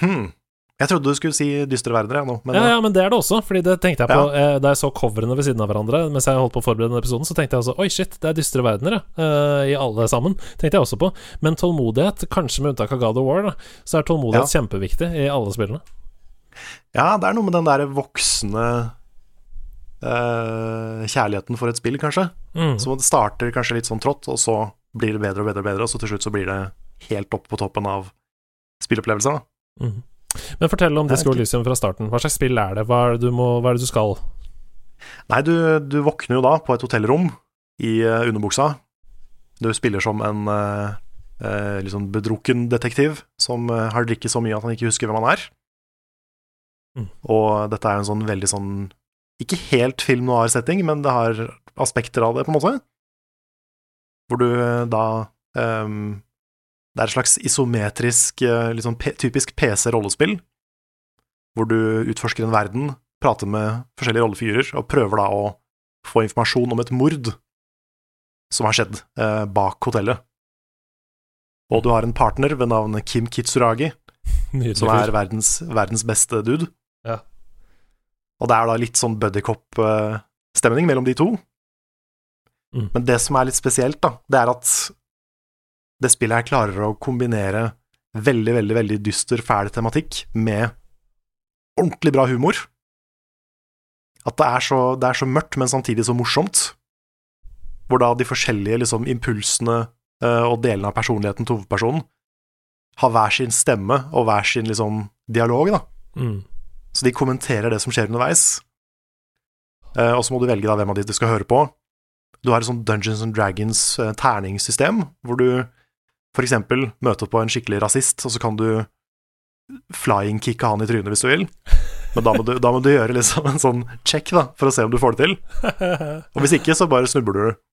ja. hmm. Jeg trodde du skulle si dystre verdener, jeg nå. Men Ja, ja, men det er det også. Fordi det tenkte jeg på Ja. eh, Da jeg så coverene ved siden av hverandre mens jeg holdt på å forberede denne episoden, så tenkte jeg også Oi, shit, det er dystre verdener, ja. eh, I alle sammen. Tenkte jeg også på. Men tålmodighet, kanskje med unntak av God of War, da, så er tålmodighet kjempeviktig i alle spillene. Ja, det er noe med den der voksne uh, kjærligheten for et spill, kanskje. Mm. Så det starter kanskje litt sånn trått, og så blir det bedre og bedre og bedre, og så til slutt så blir det helt opp på toppen av spillopplevelsen. Mhm. Men fortell om Disco. Elysium fra starten. Hva slags spill er det? Hva er det du, må, hva er det du skal? Nei, du, du våkner jo da på et hotellrom i uh, underbuksa. Du spiller som en uh, liksom bedrukken detektiv som har drikket så mye at han ikke husker hvem han er. Mm. Og dette er jo en sånn veldig sånn Ikke helt film noir-setting, men det har aspekter av det, på en måte. Hvor du eh, da um, Det er et slags isometrisk, eh, litt sånn typisk PC-rollespill, hvor du utforsker en verden, prater med forskjellige rollefigurer, og prøver da å få informasjon om et mord som har skjedd eh, bak hotellet. Og du har en partner ved navn Kim Kitsuragi, Nydelig som er verdens, verdens beste dude. Ja. Og det er da litt sånn buddycop-stemning mellom de to. Mm. Men det som er litt spesielt, da, det er at det spillet her klarer å kombinere veldig, veldig, veldig dyster, fæl tematikk med ordentlig bra humor. At det er så, det er så mørkt, men samtidig så morsomt. Hvor da de forskjellige liksom, impulsene uh, og delene av personligheten til hovedpersonen har hver sin stemme og hver sin liksom, dialog, da. Mm. Så de kommenterer det som skjer underveis. Eh, og så må du velge da hvem av de du skal høre på. Du har et sånt Dungeons and Dragons eh, terningssystem, hvor du eksempel møter på en skikkelig rasist, og så kan du flying-kicke han i trynet hvis du vil. Men da må du, da må du gjøre liksom en sånn check, da, for å se om du får det til. Og hvis ikke, så bare snubler du.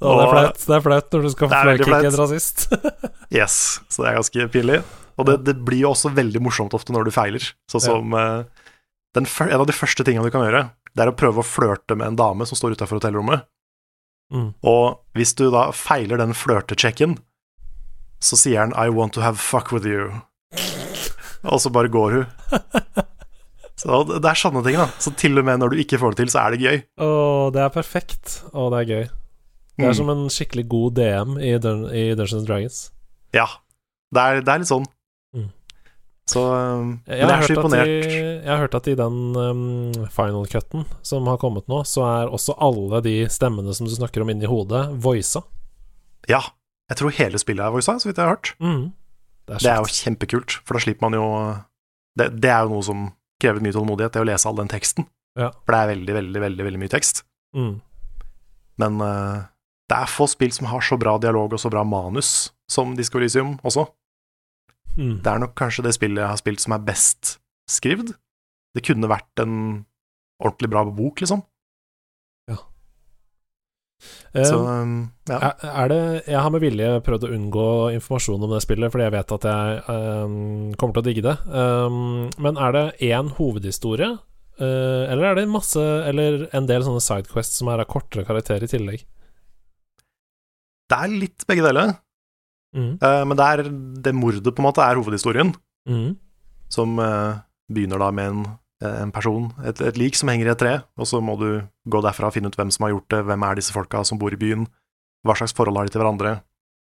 Og det er flaut. Er når du skal flykicke en rasist. Yes, så det er ganske pinlig. Og det, det blir jo også veldig morsomt ofte når du feiler. Sånn som eh, den, En av de første tingene du kan gjøre, det er å prøve å flørte med en dame som står utafor hotellrommet. Mm. Og hvis du da feiler den flørtechecken, så sier han 'I want to have fuck with you'. Og så bare går hun. Så det er sånne ting, da. Så til og med når du ikke får det til, så er det gøy. Å, det er perfekt. Å, det er gøy. Det er Mm. som en skikkelig god DM i, Dun i Dungeons and Dragons. Ja. Det er, det er litt sånn. Så um, Men Jeg jeg har, er i, jeg har hørt at i den um, final cutten som har kommet nå, så er også alle de stemmene som du snakker om inni hodet, voisa. Ja. Jeg tror hele spillet er voisa, så vidt jeg har hørt. Mm. Det er, Det er jo kjempekult, for da slipper man jo det, det er jo noe som krever mye tålmodighet, det å lese all den teksten. Ja. For det er veldig, veldig, veldig, veldig mye tekst. mm. Men uh, det er få spill som har så bra dialog og så bra manus som Disco Elysium også. Mm. Det er nok kanskje det spillet jeg har spilt som er best skrevet. Det kunne vært en ordentlig bra bok, liksom. Så Um, um, ja. Er det Jeg har med vilje prøvd å unngå informasjon om det spillet, fordi jeg vet at jeg um, kommer til å digge det. Um, men er det én hovedhistorie, uh, eller er det masse Eller en del sånne sidequests som er av kortere karakter i tillegg? Det er litt begge deler, Mm. eh, men det er det mordet, på en måte, er hovedhistorien. Mm. Som eh, begynner da med en, eh, en person, et, et lik som henger i et tre, og så må du gå derfra og finne ut hvem som har gjort det, hvem er disse folka som bor i byen, hva slags forhold har de til hverandre,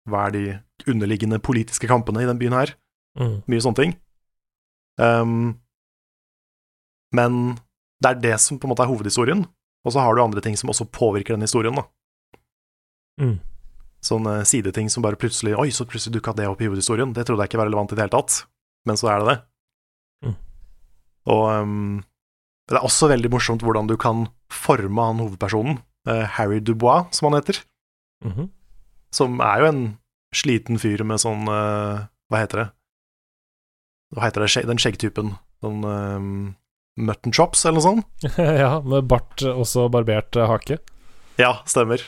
hva er de underliggende politiske kampene i den byen her, Mm. mye sånne ting. Um, men det er det som på en måte er hovedhistorien, og så har du andre ting som også påvirker den historien, da. Mm. Sånne sideting som bare plutselig Oi, så plutselig dukka det opp i hovedhistorien. Det trodde jeg ikke var relevant i det hele tatt, men så er det det. Mm. Og um, det er også veldig morsomt hvordan du kan forme han hovedpersonen, uh, Harry Dubois, som han heter. Mhm. som er jo en sliten fyr med sånn uh, Hva heter det? Hva heter det, den skjeggtypen? Sånn um, mutton chops, eller noe sånt? ja, med bart, også barbert eh, hake. Ja, stemmer.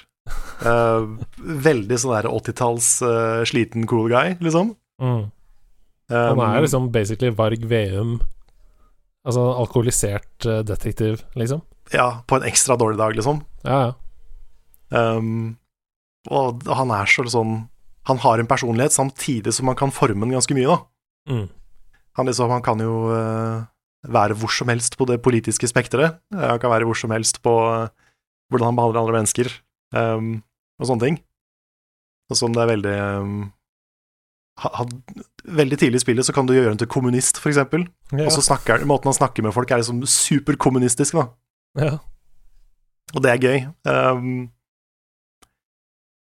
Eh, veldig sånn der 80-talls uh, sliten cool guy, liksom. Mm. Han Um, er liksom basically Varg Veum Altså alkoholisert uh, detektiv, liksom. Ja, på en ekstra dårlig dag, liksom. Ja, ja. Um, og han er så sånn Han har en personlighet samtidig som han kan forme den ganske mye, da. Mm. Han, liksom, han kan jo uh, være hvor som helst på det politiske spekteret. Eh, Han kan være hvor som helst på uh, hvordan han behandler andre mennesker, um, og sånne ting. Og som det er veldig um, ha- ha- Veldig tidlig i spillet så kan du gjøre han til kommunist, for eksempel. Ja. Og så snakker måten han snakker med folk er liksom superkommunistisk, da. ja. Og det er gøy. Um,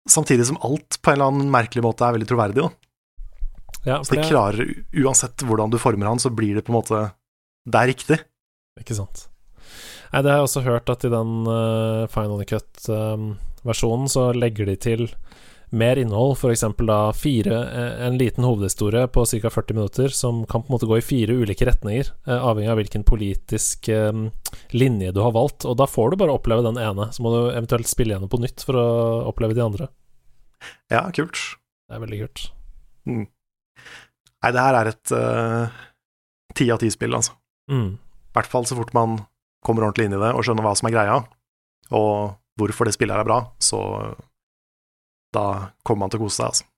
samtidig som alt på en eller annen merkelig måte er veldig troverdig, da. ja, Så de det klarer, uansett hvordan du former han, så blir det på en måte Det er riktig. Ikke sant. Nei, det har jeg også hørt at i den uh, Final Cut-versjonen så legger de til mer innhold, f.eks. da fire eh, En liten hovedhistorie på ca. 40 minutter som kan på en måte gå i fire ulike retninger, eh, avhengig av hvilken politisk eh, linje du har valgt. Og da får du bare oppleve den ene, så må du eventuelt spille gjennom på nytt for å oppleve de andre. Ja, kult. Det er veldig kult. Nei, det her er et ti av ti-spill, altså. Mm. I hvert fall så fort man kommer ordentlig inn i det og skjønner hva som er greia, og hvorfor det spillet er bra, så da kommer man til å kose seg, altså.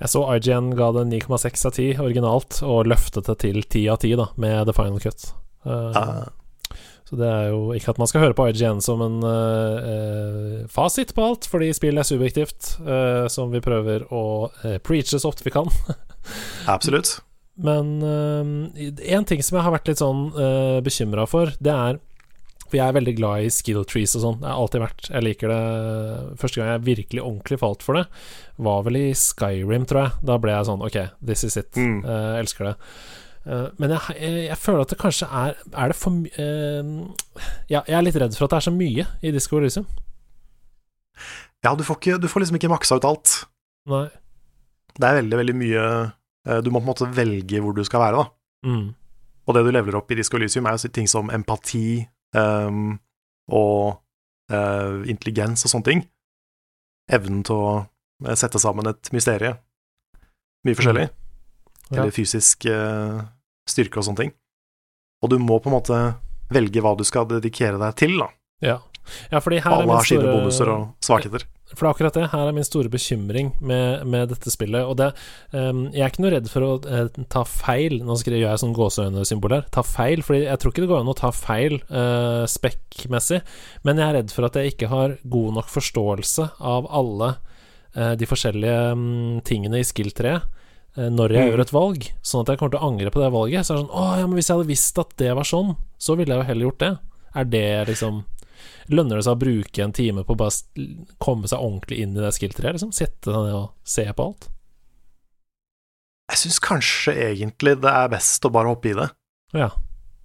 Jeg så IGN ga det 9,6 av 10 originalt, og løftet det til 10 av 10 da, med The Final Cut. Uh, Eh, Så det er jo ikke at man skal høre på IGN som en uh, fasit på alt, fordi spill er subjektivt, uh, som vi prøver å preache så ofte vi kan. absolutt. Men én ting som jeg har vært litt sånn uh, bekymra for, det er For jeg er veldig glad i skill trees og sånn. Jeg har alltid vært. Jeg liker det Første gang jeg virkelig ordentlig falt for det, var vel i Skyrim, tror jeg. Da ble jeg sånn OK, this is it. Mm. Uh, elsker det. Uh, men jeg, jeg, jeg føler at det kanskje er Er det for mye Ja, jeg er litt redd for at det er så mye i Disco Elysium. Ja, du får, ikke, du får liksom ikke maksa ut alt. Nei. Det er veldig, veldig mye Du må på en måte velge hvor du skal være, da. Mm. Og det du leveler opp i Disco Elysium, er jo ting som empati ehm, og uh, intelligens og sånne ting. Evnen til å eh, sette sammen et mysterie. Mye forskjellig. Ja. Eller fysisk uh, styrke og sånne ting. Og du må på en måte velge hva du skal dedikere deg til, da. Ja. ja, fordi her er Alle har sine bonuser og svakheter. For det er akkurat det. Her er min store bekymring med, med dette spillet. Og det um, Jeg er ikke noe redd for å uh, ta feil. Nå skriver jeg sånn gåseøynesymbol her. Ta feil, Fordi jeg tror ikke det går an å ta feil uh, spekkmessig. Men jeg er redd for at jeg ikke har god nok forståelse av alle uh, de forskjellige um, tingene i skill-treet når jeg Mm. gjør et valg, sånn at jeg kommer til å angre på det valget. Så er det sånn Å ja, men hvis jeg hadde visst at det var sånn, så ville jeg jo heller gjort det. Er det liksom Lønner det seg å bruke en time på å bare komme seg ordentlig inn i det skill-treet? Liksom? Sette seg ned og se på alt? Jeg syns kanskje egentlig det er best å bare hoppe i det. Ja.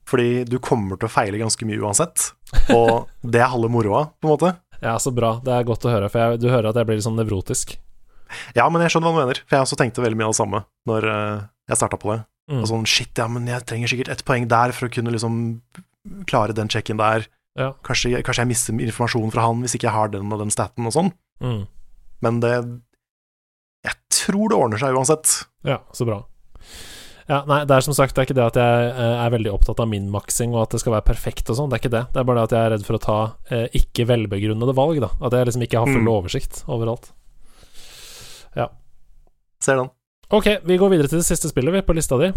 Fordi du kommer til å feile ganske mye uansett. Og det er halve moroa, på en måte. ja, så bra. Det er godt å høre, for jeg, du hører at jeg blir litt sånn nevrotisk. Ja, men jeg skjønner hva du mener, for jeg også tenkte veldig mye av det samme når eh, jeg starta på det. Mm. Og sånn, shit, ja, men jeg trenger sikkert ett poeng der for å kunne liksom klare den checken der. Ja. Kanskje, kanskje jeg mister informasjon fra han hvis ikke jeg har den og den staten og sånn. Mm. Men det Jeg tror det ordner seg uansett. Ja, så bra. Ja, nei, det er som sagt Det er ikke det at jeg eh, er veldig opptatt av min-maksing og at det skal være perfekt og sånn. Det er ikke det. Det er bare det at jeg er redd for å ta eh, ikke velbegrunnede valg, da. At jeg liksom ikke har full Mm. oversikt overalt. Ja. Ser den. Ok, vi går videre til det siste spillet vi på lista di.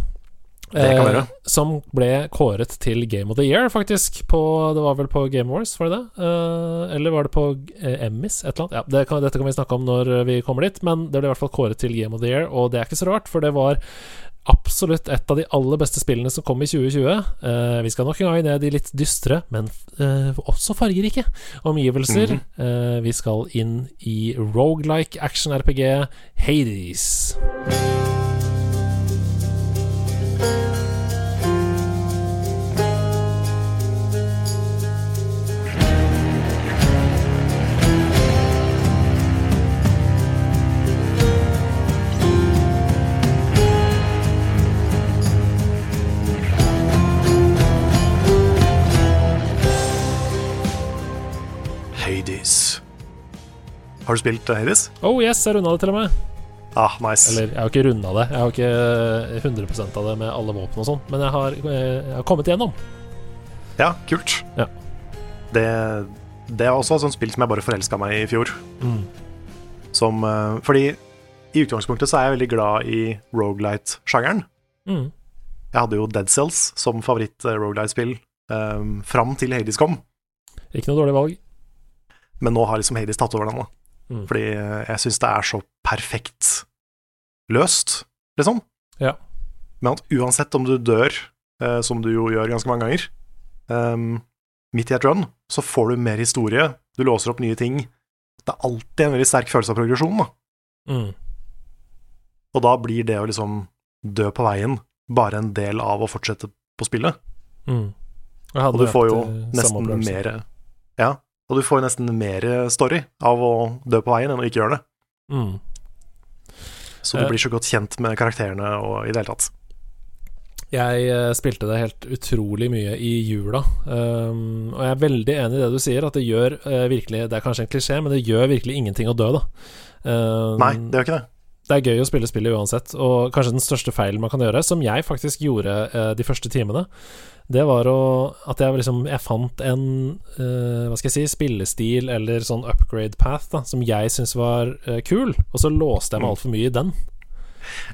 Gjøre. som ble kåret til Game of the Year, faktisk. På, det var vel på Game Wars, var det det? Eh, eller var det på eh, Emmys? Et eller annet. Ja, det kan, dette kan vi snakke om når vi kommer dit, men det ble i hvert fall kåret til Game of the Year, og det er ikke så rart, for det var absolutt et av de aller beste spillene som kom i 2020. Eh, vi skal nok en gang ned i litt dystre, men eh, også fargerike omgivelser. Mhm. Eh, vi skal inn i rogelike action-RPG Hades. Hades. Har du spilt eh, Hades? Oh yes, jeg runda det til og med. Ah, nice. Eller, jeg har ikke runda det. Jeg har ikke 100% av det med alle våpen og sånn, men jeg har, jeg har kommet igjennom. Ja, kult. Ja. Det, det er også et sånt spill som jeg bare forelska meg i i fjor. Mm. Som eh, Fordi i utgangspunktet så er jeg veldig glad i rogelight-sjangeren. Mm. Jeg hadde jo Dead Cells som favoritt-rogelight-spill um, fram til Hades kom. Ikke noe dårlig valg. Men nå har liksom Hades tatt over den, da. Mm. Fordi eh, jeg syns det er så perfekt løst, liksom. Ja. Men at uansett om du dør, eh, som du jo gjør ganske mange ganger, ehm, midt i et run, så får du mer historie, du låser opp nye ting. Det er alltid en veldig sterk følelse av progresjon, da. Mm. Og da blir det å liksom dø på veien bare en del av å fortsette på spillet. Mm. Og du får jo nesten mer Ja, og du får nesten mer story av å dø på veien enn å ikke gjøre det. Mm. Så du Eh. blir så godt kjent med karakterene og i det hele tatt. Jeg eh, spilte det helt utrolig mye i jula, um, og jeg er veldig enig i det du sier, at det gjør uh, virkelig Det er kanskje en klisjé, men det gjør virkelig ingenting å dø, da. Um, Nei, det gjør ikke det. Det er gøy å spille spillet uansett, og kanskje den største feilen man kan gjøre, som jeg faktisk gjorde eh, de første timene, det var å At jeg liksom Jeg fant en eh, Hva skal jeg si Spillestil eller sånn upgrade path da som jeg syntes var eh, kul, og så låste jeg meg Mm. altfor mye i den.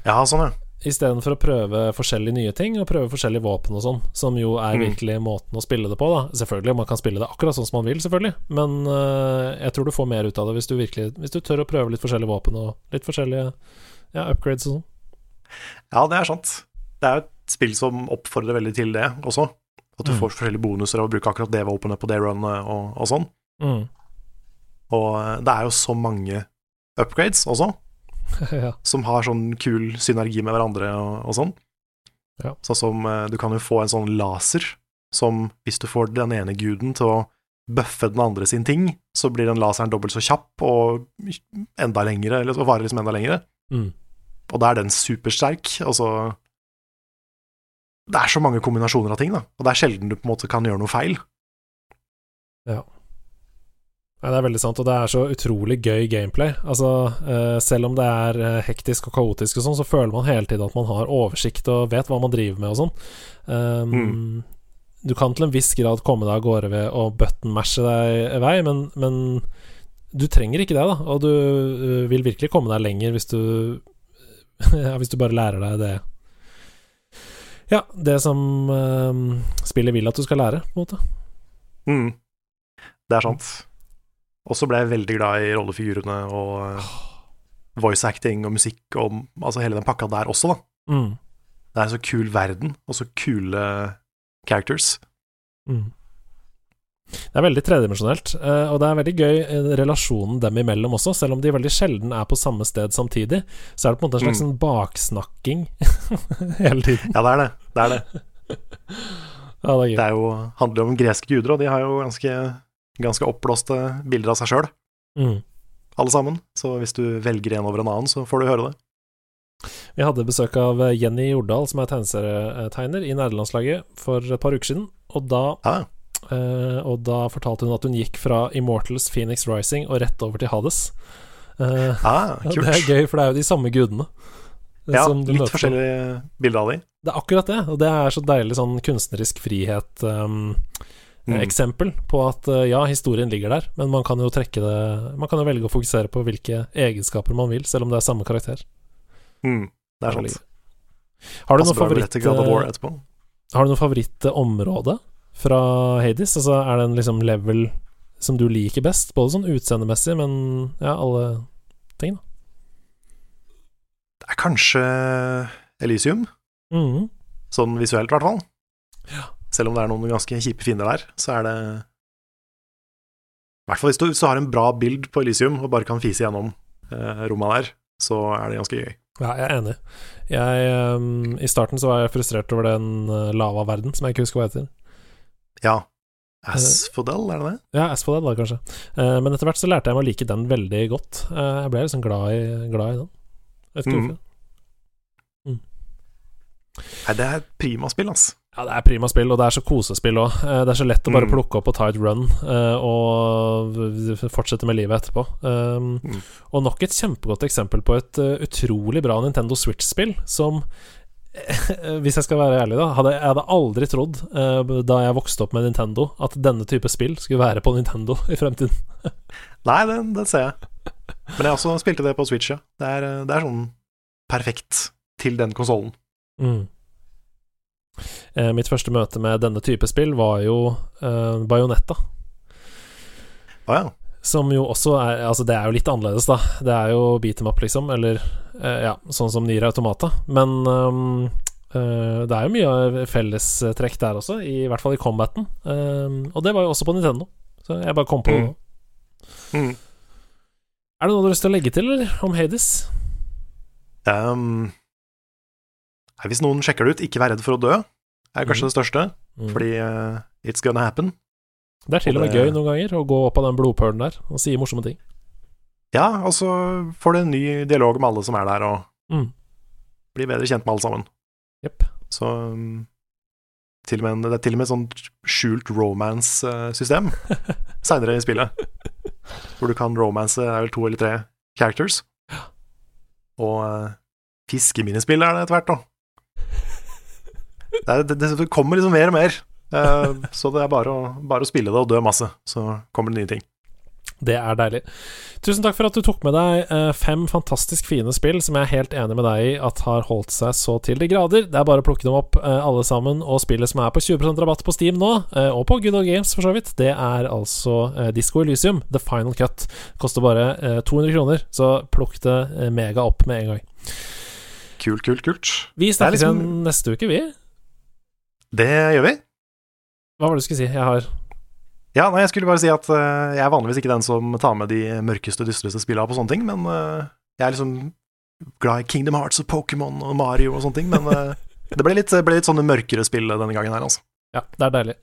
Ja, sånn, ja. Istedenfor å prøve forskjellige nye ting, og prøve forskjellige våpen og sånn, som jo er Mm. virkelig måten å spille det på, da. Selvfølgelig, man kan spille det akkurat sånn som man vil, selvfølgelig, men uh, jeg tror du får mer ut av det hvis du virkelig Hvis du tør å prøve litt forskjellige våpen og litt forskjellige ja, upgrades og sånn. Ja, det er sant. Det er jo et spill som oppfordrer veldig til det også. At du Mm. får forskjellige bonuser av å bruke akkurat det våpenet på det runnet og, og sånn. Mm. Og eh, det er jo så mange upgrades også, ja. som har sånn kul synergi med hverandre og, og sånn. Ja. Sånn som eh, du kan jo få en sånn laser som hvis du får den ene guden til å bøffe den andre sin ting, så blir den laseren dobbelt så kjapp og enda lengre, eller og varer liksom enda lengre. Mm. Og da er den supersterk. Altså Det er så mange kombinasjoner av ting, da. Og det er sjelden du på en måte kan gjøre noe feil. Nei, det er veldig sant, og det er så utrolig gøy gameplay. Altså, eh, selv om det er eh, hektisk og kaotisk og sånn, så føler man hele tiden at man har oversikt og vet hva man driver med og sånn. Um, Mm. Du kan til en viss grad komme deg av gårde ved å button-mashe deg i vei, men, men du trenger ikke det, da. Og du eh, vil virkelig komme deg lenger hvis du ja, Hvis du bare lærer deg det Ja, det som eh, spillet vil at du skal lære, på en måte. Mm. Det er sant. Og så ble jeg veldig glad i rollefigurene og eh, voice acting og musikk og altså hele den pakka der også, da. Mm. Det er en så kul verden, og så kule characters. Mm. Det er veldig tredimensjonelt, eh, og det er veldig gøy eh, relasjonen dem imellom også. Selv om de veldig sjelden er på samme sted samtidig, så er det på en måte en slags Mm. sånn baksnakking hele tiden. Ja, det er det. Det er det. Ja, det er. Det er jo, handler jo om greske guder, og de har jo ganske, ganske oppblåste bilder av seg sjøl, Mm. alle sammen. Så hvis du velger en over en annen, så får du høre det. Vi hadde besøk av eh, Jenny Jordal, som er tegneserietegner i nederlandslaget, for et par uker siden, og da Ja, Eh, og da fortalte hun at hun gikk fra Immortals Phoenix Rising og rett over til Hades. Eh, ah, det er gøy, for det er jo de samme gudene. eh, Ja, litt forskjellige bilder av dem. Det er akkurat det, og det er så deilig sånn kunstnerisk frihet um, Mm. eksempel på at uh, ja, historien ligger der, men man kan jo trekke det Man kan jo velge å fokusere på hvilke egenskaper man vil, selv om det er samme karakter. Mm, det er sant. Har du noe favoritt eh. Har du noe favorittområde fra Hades? Altså, er det en liksom level som du liker best, både sånn utseendemessig, men ja, alle ting, da? Det er kanskje Elysium, Mm. sånn visuelt i hvert fall. Ja. Selv om det er noen ganske kjipe fiender der, så er det I hvert fall hvis du, har en bra bild på Elysium og bare kan fise gjennom eh, romma der, så er det ganske gøy. Ja, jeg er enig. Jeg, um, I starten så var jeg frustrert over den uh, lavaverden, som jeg ikke husker hva heter. Ja. Asphodel, er det det? Ja, Asphodel, da, kanskje. Uh, men etter hvert så lærte jeg meg å like den veldig godt. Uh, jeg ble liksom glad i, glad i den. Vet ikke mm. hvorfor. Mm. Nei, det er et prima spill, altså. Ja, det er prima spill, og det er så kosespill òg. Det er så lett å bare Mm. plukke opp og ta et run eh, og fortsette med livet etterpå. Um, Mm. Og nok et kjempegodt eksempel på et eh, utrolig bra Nintendo Switch-spill som hvis jeg skal være ærlig, da hadde, Jeg hadde aldri trodd, eh, da jeg vokste opp med Nintendo, at denne type spill skulle være på Nintendo i fremtiden. Nei, den, den ser jeg. Men jeg også spilte det på Switch, ja. Det er, det er sånn perfekt til den konsollen. Mm. Eh, mitt første møte med denne type spill var jo eh, Bajonetta. Å ja. Som jo også er Altså, det er jo litt annerledes, da. Det er jo beat em up, liksom. Eller eh, ja, sånn som Nier Automata. Men um, eh, det er jo mye fellestrekk der også, i hvert fall i combaten. Um, og det var jo også på Nintendo. Så jeg bare kom på det Mm. nå. Mm. Er det noe du har lyst til å legge til, eller? Om Hades? Um, nei, hvis noen sjekker det ut, ikke vær redd for å dø, er kanskje mm. det største. Mm. Fordi uh, it's gonna happen. Det er til og med det- gøy noen ganger å gå opp av den blodpølen der og si morsomme ting. Ja, og så får du en ny dialog med alle som er der, og Mm. blir bedre kjent med alle sammen. Yep. Så med en, det er til og med et sånt skjult romance-system seinere i spillet. Hvor du kan romance er vel to eller tre characters. Og uh, fiskeminispill er det etter hvert, da. Det, det, det kommer liksom mer og mer. Eh, så det er bare å, bare å spille det og dø masse, så kommer det nye ting. Det er deilig. Tusen takk for at du tok med deg eh, fem fantastisk fine spill som jeg er helt enig med deg i at har holdt seg så til de grader. Det er bare å plukke dem opp eh, alle sammen, og spillet som er på 20% rabatt på Steam nå, og på Good Old Games for så vidt, det er altså Disco Elysium, The Final Cut. Koster bare eh, 200 kroner, så plukk det mega opp med en gang. Kult, kult, kult. Vi snakkes liksom- neste uke, vi. Det gjør vi. Hva var det du skulle si? Jeg har Ja, nei, jeg skulle bare si at uh, jeg er vanligvis ikke den som tar med de mørkeste, dystreste spillene på sånne ting, men uh, jeg er liksom glad i Kingdom Hearts og Pokémon og Mario og sånne ting, men uh, det ble litt, ble litt sånne mørkere spill denne gangen her, altså. Ja, det er deilig.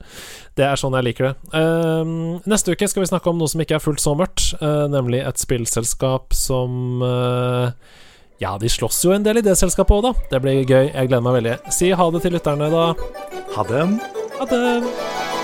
Det er sånn jeg liker det. Uh, neste uke skal vi snakke om noe som ikke er fullt så mørkt, uh, nemlig et spillselskap som eh, Ja, de slåss jo en del i det selskapet òg, da. Det blir gøy. Jeg gleder meg veldig. Si ha det til lytterne, da. Ha det. Ha det.